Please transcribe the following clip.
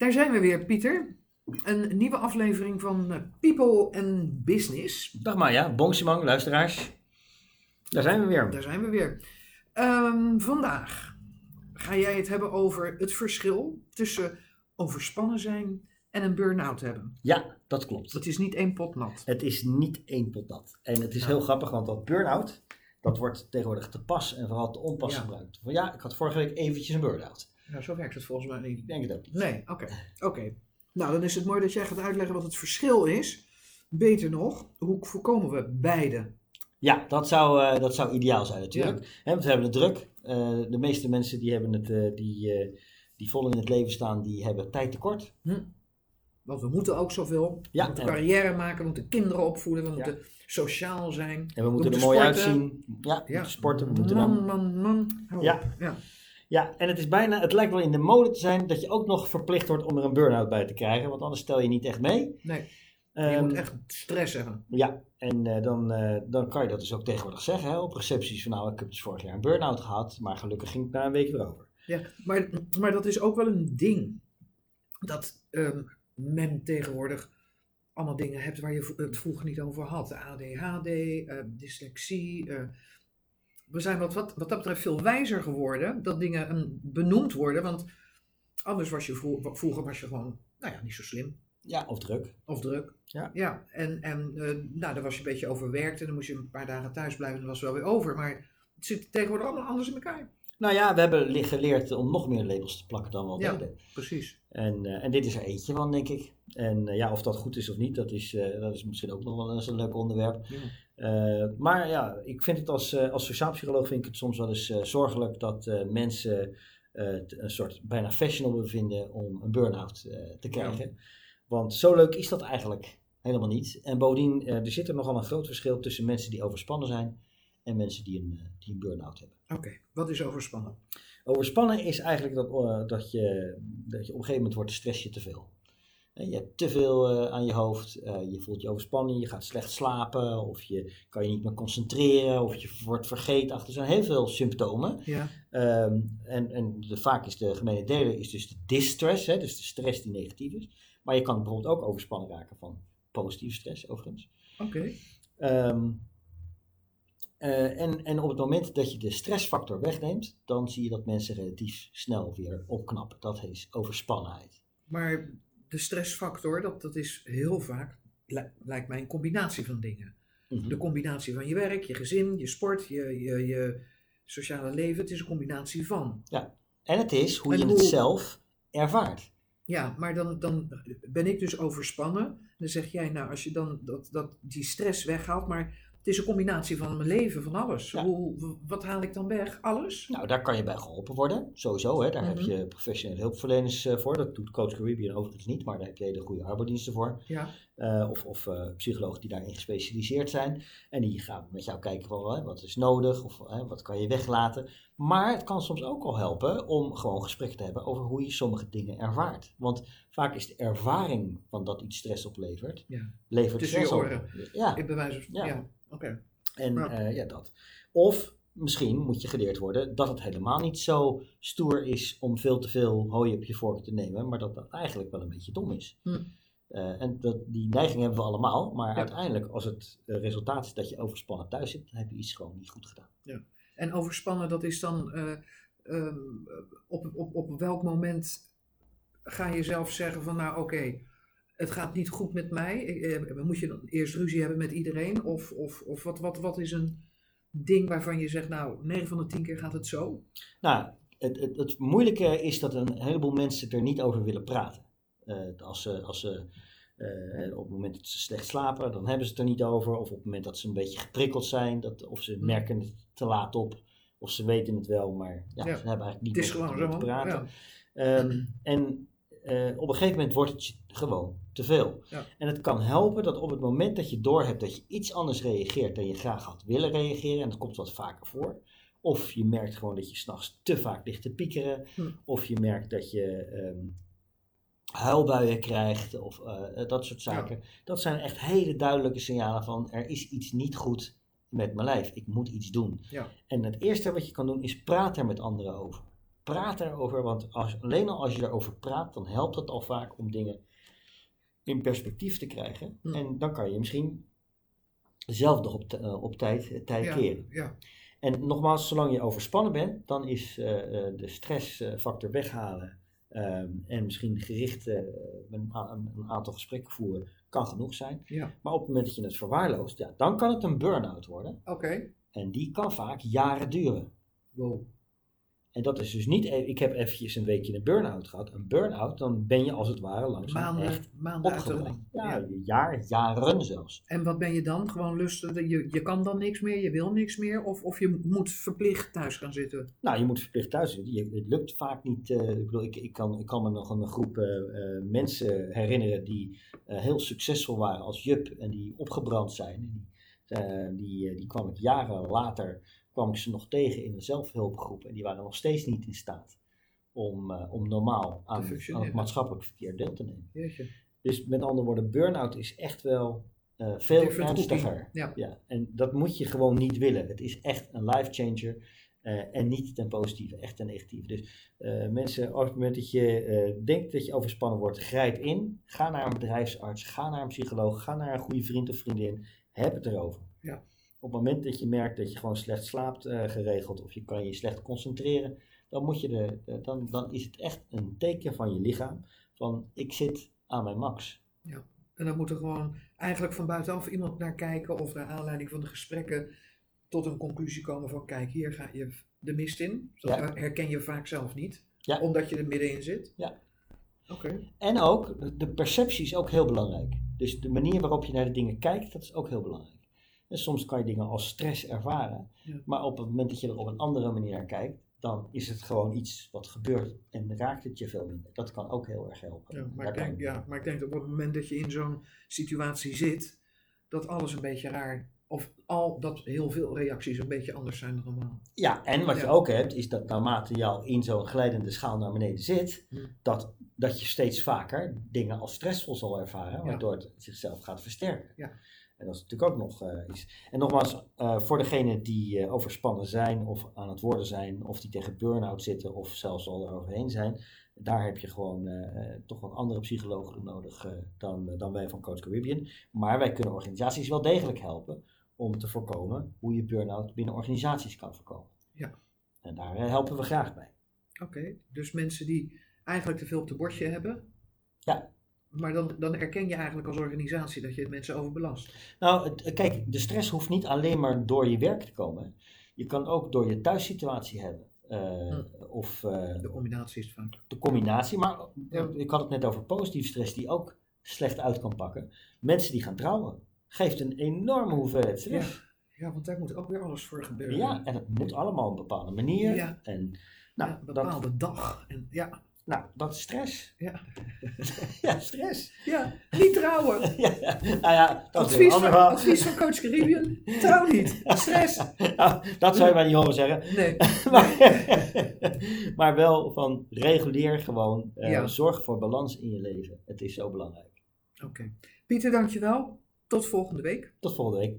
Daar zijn we weer, Pieter. Een nieuwe aflevering van eh, People and Business. Dag Maya, Bongsimang, luisteraars. Daar zijn we weer. Daar zijn we weer. Ehm, vandaag ga jij het hebben over het verschil tussen overspannen zijn en een burn-out hebben. Ja, dat klopt. Dat is niet één pot nat. Het is niet één pot nat. En het is Nou. heel grappig, want dat burn-out, dat wordt tegenwoordig te pas en vooral te onpas Ja. gebruikt. Van ja, ik had vorige week eventjes een burn-out. Nou, zo werkt het volgens mij niet. Ik denk het ook niet. Nee, oké. Oké. Nou, dan is het mooi dat jij gaat uitleggen wat het verschil is. Beter nog, hoe voorkomen we beide? Ja, dat zou, eh, dat zou ideaal zijn natuurlijk. Want we hebben het druk. Eh, de meeste mensen die, hebben het, eh, die, die vol in het leven staan, die hebben tijd tekort. Want we moeten ook zoveel. Ja, we moeten carrière maken, we moeten kinderen opvoeden, we Ja. moeten sociaal zijn. En we moeten er moeten mooi sporten. uitzien. Ja, moeten sporten. We moeten man, dan... man, man. Hou Ja. ja. Ja, en het is bijna, het lijkt wel in de mode te zijn dat je ook nog verplicht wordt om er een burn-out bij te krijgen. Want anders stel je niet echt mee. Nee, je Ehm, moet echt stress hebben. Ja, en eh, dan, eh, dan kan je dat dus ook tegenwoordig zeggen hè, op recepties van nou, ik heb dus vorig jaar een burn-out gehad, maar gelukkig ging het na een week weer over. Ja, maar, maar dat is ook wel een ding. Dat ehm, men tegenwoordig allemaal dingen hebt waar je het vroeger niet over had. ADHD, eh, dyslexie. We zijn wat, wat, wat dat betreft veel wijzer geworden dat dingen ehm, benoemd worden. Want anders was je vro- vroeger was je gewoon nou ja, niet zo slim. Ja, of druk. Of druk. Ja. ja en en eh, nou, dan was je een beetje overwerkt en dan moest je een paar dagen thuis blijven en dan was het wel weer over. Maar het zit tegenwoordig allemaal anders in elkaar. Nou ja, we hebben geleerd om nog meer labels te plakken dan we al Ja. deden. Precies. En, eh, en dit is er eentje van, denk ik. En eh, ja, of dat goed is of niet, dat is, eh, dat is misschien ook nog wel eens een leuk onderwerp. Ja. Eh, maar ja, ik vind het als, eh, als sociaalpsycholoog vind ik het soms wel eens eh, zorgelijk dat mensen eh, t- een soort bijna fashionable vinden om een burn-out te krijgen. Want zo leuk is dat eigenlijk helemaal niet. En bovendien, er zit er nogal een groot verschil tussen mensen die overspannen zijn en mensen die een, die een burn-out hebben. Oké, wat is overspannen? Overspannen is eigenlijk dat, dat, je, dat je op een gegeven moment wordt de stress je te veel. Je hebt te veel eh, aan je hoofd, eh, je voelt je overspannen, je gaat slecht slapen, of je kan je niet meer concentreren, of je wordt vergeetachtig. Er zijn heel veel symptomen. Ja. Ehm, en en de, vaak is de gemene deler is dus de distress, hè, dus de stress die negatief is. Maar je kan bijvoorbeeld ook overspannen raken van positieve stress, overigens. Oké. Ehm, eh, en, en op het moment dat je de stressfactor wegneemt, dan zie je dat mensen relatief snel weer opknappen. Dat is overspannenheid. Maar de stressfactor, dat, dat is heel vaak, li- lijkt mij, een combinatie van dingen. Mhm. De combinatie van je werk, je gezin, je sport, je, je, je sociale leven. Het is een combinatie van. En het is hoe En je hoe- het zelf ervaart. Ja, maar dan, dan ben ik dus overspannen. Dan zeg jij, nou, als je dan dat, dat, die stress weghaalt, maar het is een combinatie van mijn leven, van alles. Ja. Hoe, wat haal ik dan weg? Alles? Nou, daar kan je bij geholpen worden, sowieso. Hè. Daar heb Mhm. je professionele hulpverleners eh, voor. Dat doet Coach Caribbean overigens niet, maar daar heb je hele goede arbeidsdiensten voor. Ja. Eh, of of eh, psychologen die daarin gespecialiseerd zijn. En die gaan met jou kijken van hè, wat is nodig of hè, wat kan je weglaten. Maar het kan soms ook al helpen om gewoon gesprekken te hebben over hoe je sommige dingen ervaart. Want vaak is de ervaring van dat iets stress oplevert, Ja. levert Tussen je stress op. Ja, Ik bewijs van, Ja. ja. Oké. en Ja. eh, ja, dat. Of misschien moet je geleerd worden dat het helemaal niet zo stoer is om veel te veel hooi op je vork te nemen, maar dat dat eigenlijk wel een beetje dom is. Hm. Eh, en dat, die neiging hebben we allemaal, maar Ja. uiteindelijk als het eh, resultaat is dat je overspannen thuis zit, dan heb je iets gewoon niet goed gedaan. En overspannen, dat is dan eh, ehm, op, op, op welk moment ga je zelf zeggen van nou oké, het gaat niet goed met mij. Eh, Moet je dan eerst ruzie hebben met iedereen? Of, of, of wat, wat, wat is een ding waarvan je zegt nou 9 van de 10 keer gaat het zo? Nou, het, het, het moeilijke is dat een heleboel mensen er niet over willen praten. Eh, als ze, als ze eh, op het moment dat ze slecht slapen, dan hebben ze het er niet over. Of op het moment dat ze een beetje geprikkeld zijn, dat, of ze Hmm. merken het te laat op. Of ze weten het wel, maar ja, Ja. ze hebben eigenlijk niet gewoon te praten. Ja. Ehm, en eh, op een gegeven moment wordt het gewoon te veel. Ja. En het kan helpen dat op het moment dat je doorhebt dat je iets anders reageert dan je graag had willen reageren, en dat komt wat vaker voor. Of je merkt gewoon dat je s'nachts te vaak ligt te piekeren. Hm. Of je merkt dat je ehm, huilbuien krijgt. Of eh, dat soort zaken. Dat zijn echt hele duidelijke signalen van er is iets niet goed met mijn lijf. Ik moet iets doen. Ja. En het eerste wat je kan doen is praten er met anderen over. praat erover, want als, alleen al als je erover praat, dan helpt het al vaak om dingen in perspectief te krijgen. Hm. En dan kan je misschien zelf nog op, eh, op tijd, eh, tijd ja, keren. ja, En nogmaals, zolang je overspannen bent, dan is eh, eh, de stressfactor weghalen ehm, en misschien gericht eh, een, aantal gesprekken voeren, kan genoeg zijn. ja. Maar op het moment dat je het verwaarloost, ja, dan kan het een burn-out worden. Oké. En die kan vaak jaren duren. Wow. En dat is dus niet, e- ik heb eventjes een weekje een burn-out gehad. Een burn-out, dan ben je als het ware langzaam Maanden, echt maanden opgebracht. Ja, Ja. jaar, jaren zelfs. En wat ben je dan? Gewoon lusten? Je, je kan dan niks meer, je wil niks meer? Of, of je moet verplicht thuis gaan zitten? Nou, je moet verplicht thuis zitten. Je, het lukt vaak niet. eh, ik bedoel, ik, ik, kan, ik kan me nog een groep eh, eh, mensen herinneren die heel succesvol waren als jup en die opgebrand zijn. En die, die, die kwam ik jaren later, kwam ik ze nog tegen in een zelfhulpgroep. En die waren nog steeds niet in staat om, eh, om normaal aan, aan het maatschappelijk verkeer deel te nemen. Jeetje. Dus met andere woorden, burn-out is echt wel eh, veel ernstiger. Ja. Ja, en dat moet je gewoon niet willen. Het is echt een life changer. eh, en niet ten positieve, echt ten negatieve. Dus mensen, op het moment dat je denkt dat je overspannen wordt, grijp in. Ga naar een bedrijfsarts, ga naar een psycholoog, ga naar een goede vriend of vriendin. Heb het erover. Ja. Op het moment dat je merkt dat je gewoon slecht slaapt eh, geregeld of je kan je slecht concentreren, dan, moet je de, de- dan, dan is het echt een teken van je lichaam van ik zit aan mijn max. En dan moet er gewoon eigenlijk van buitenaf iemand naar kijken of naar aanleiding van de gesprekken tot een conclusie komen van kijk, hier ga je de mist in. Dat Ja. herken je vaak zelf niet, Ja. omdat je er middenin zit. Ja. Oké. En ook, de- de perceptie is ook heel belangrijk. Dus de manier waarop je naar de dingen kijkt, dat is ook heel belangrijk. En soms kan je dingen als stress ervaren, Ja. maar op het moment dat je er op een andere manier naar kijkt, dan is het gewoon iets wat gebeurt en raakt het je veel minder. Dat kan ook heel erg helpen. Ja, maar, ik denk, ja, maar ik denk dat op het moment dat je in zo'n situatie zit, dat alles een beetje raar, of al dat heel veel reacties een beetje anders zijn dan normaal. Ja, en wat je ook hebt, is dat naarmate je al in zo'n glijdende schaal naar beneden zit, Hm. dat, dat je steeds vaker dingen als stressvol zal ervaren, waardoor het zichzelf gaat versterken. Ja. En dat is natuurlijk ook nog eh, iets. En nogmaals, eh, voor degenen die eh, overspannen zijn of aan het worden zijn, of die tegen burn-out zitten of zelfs al eroverheen zijn, daar heb je gewoon toch wat andere psychologen nodig dan, dan wij van Coach Caribbean. Maar wij kunnen organisaties wel degelijk helpen om te voorkomen hoe je burn-out binnen organisaties kan voorkomen. Ja. En daar helpen we graag bij. Oké, dus mensen die eigenlijk te veel op de bordje hebben. Ja. Maar dan, dan erken je eigenlijk als organisatie dat je mensen overbelast. Nou, eh, kijk, de stress hoeft niet alleen maar door je werk te komen. Je kan ook door je thuissituatie hebben. eh, Of eh, De combinatie is vaak. de combinatie. Maar Ja. ik had het net over positieve stress die ook slecht uit kan pakken. Mensen die gaan trouwen. Geeft een enorme hoeveelheid stress. Ja, want daar moet ook weer alles voor gebeuren. Ja, en het moet allemaal op een bepaalde manier. Ja. En nou, Ja, een dat, bepaalde dag. En, ja, nou, dat is stress. ja. ja, stress. ja, niet trouwen. ja, nou ja, dat is Advies ander van, advies van coach Caribbean. Trouw niet. Stress. Nou, dat zou je maar niet horen zeggen. Nee. maar, maar wel van reguleer gewoon. eh, Ja. Zorg voor balans in je leven. Het is zo belangrijk. Oké. Pieter, dankjewel. Tot volgende week. Tot volgende week.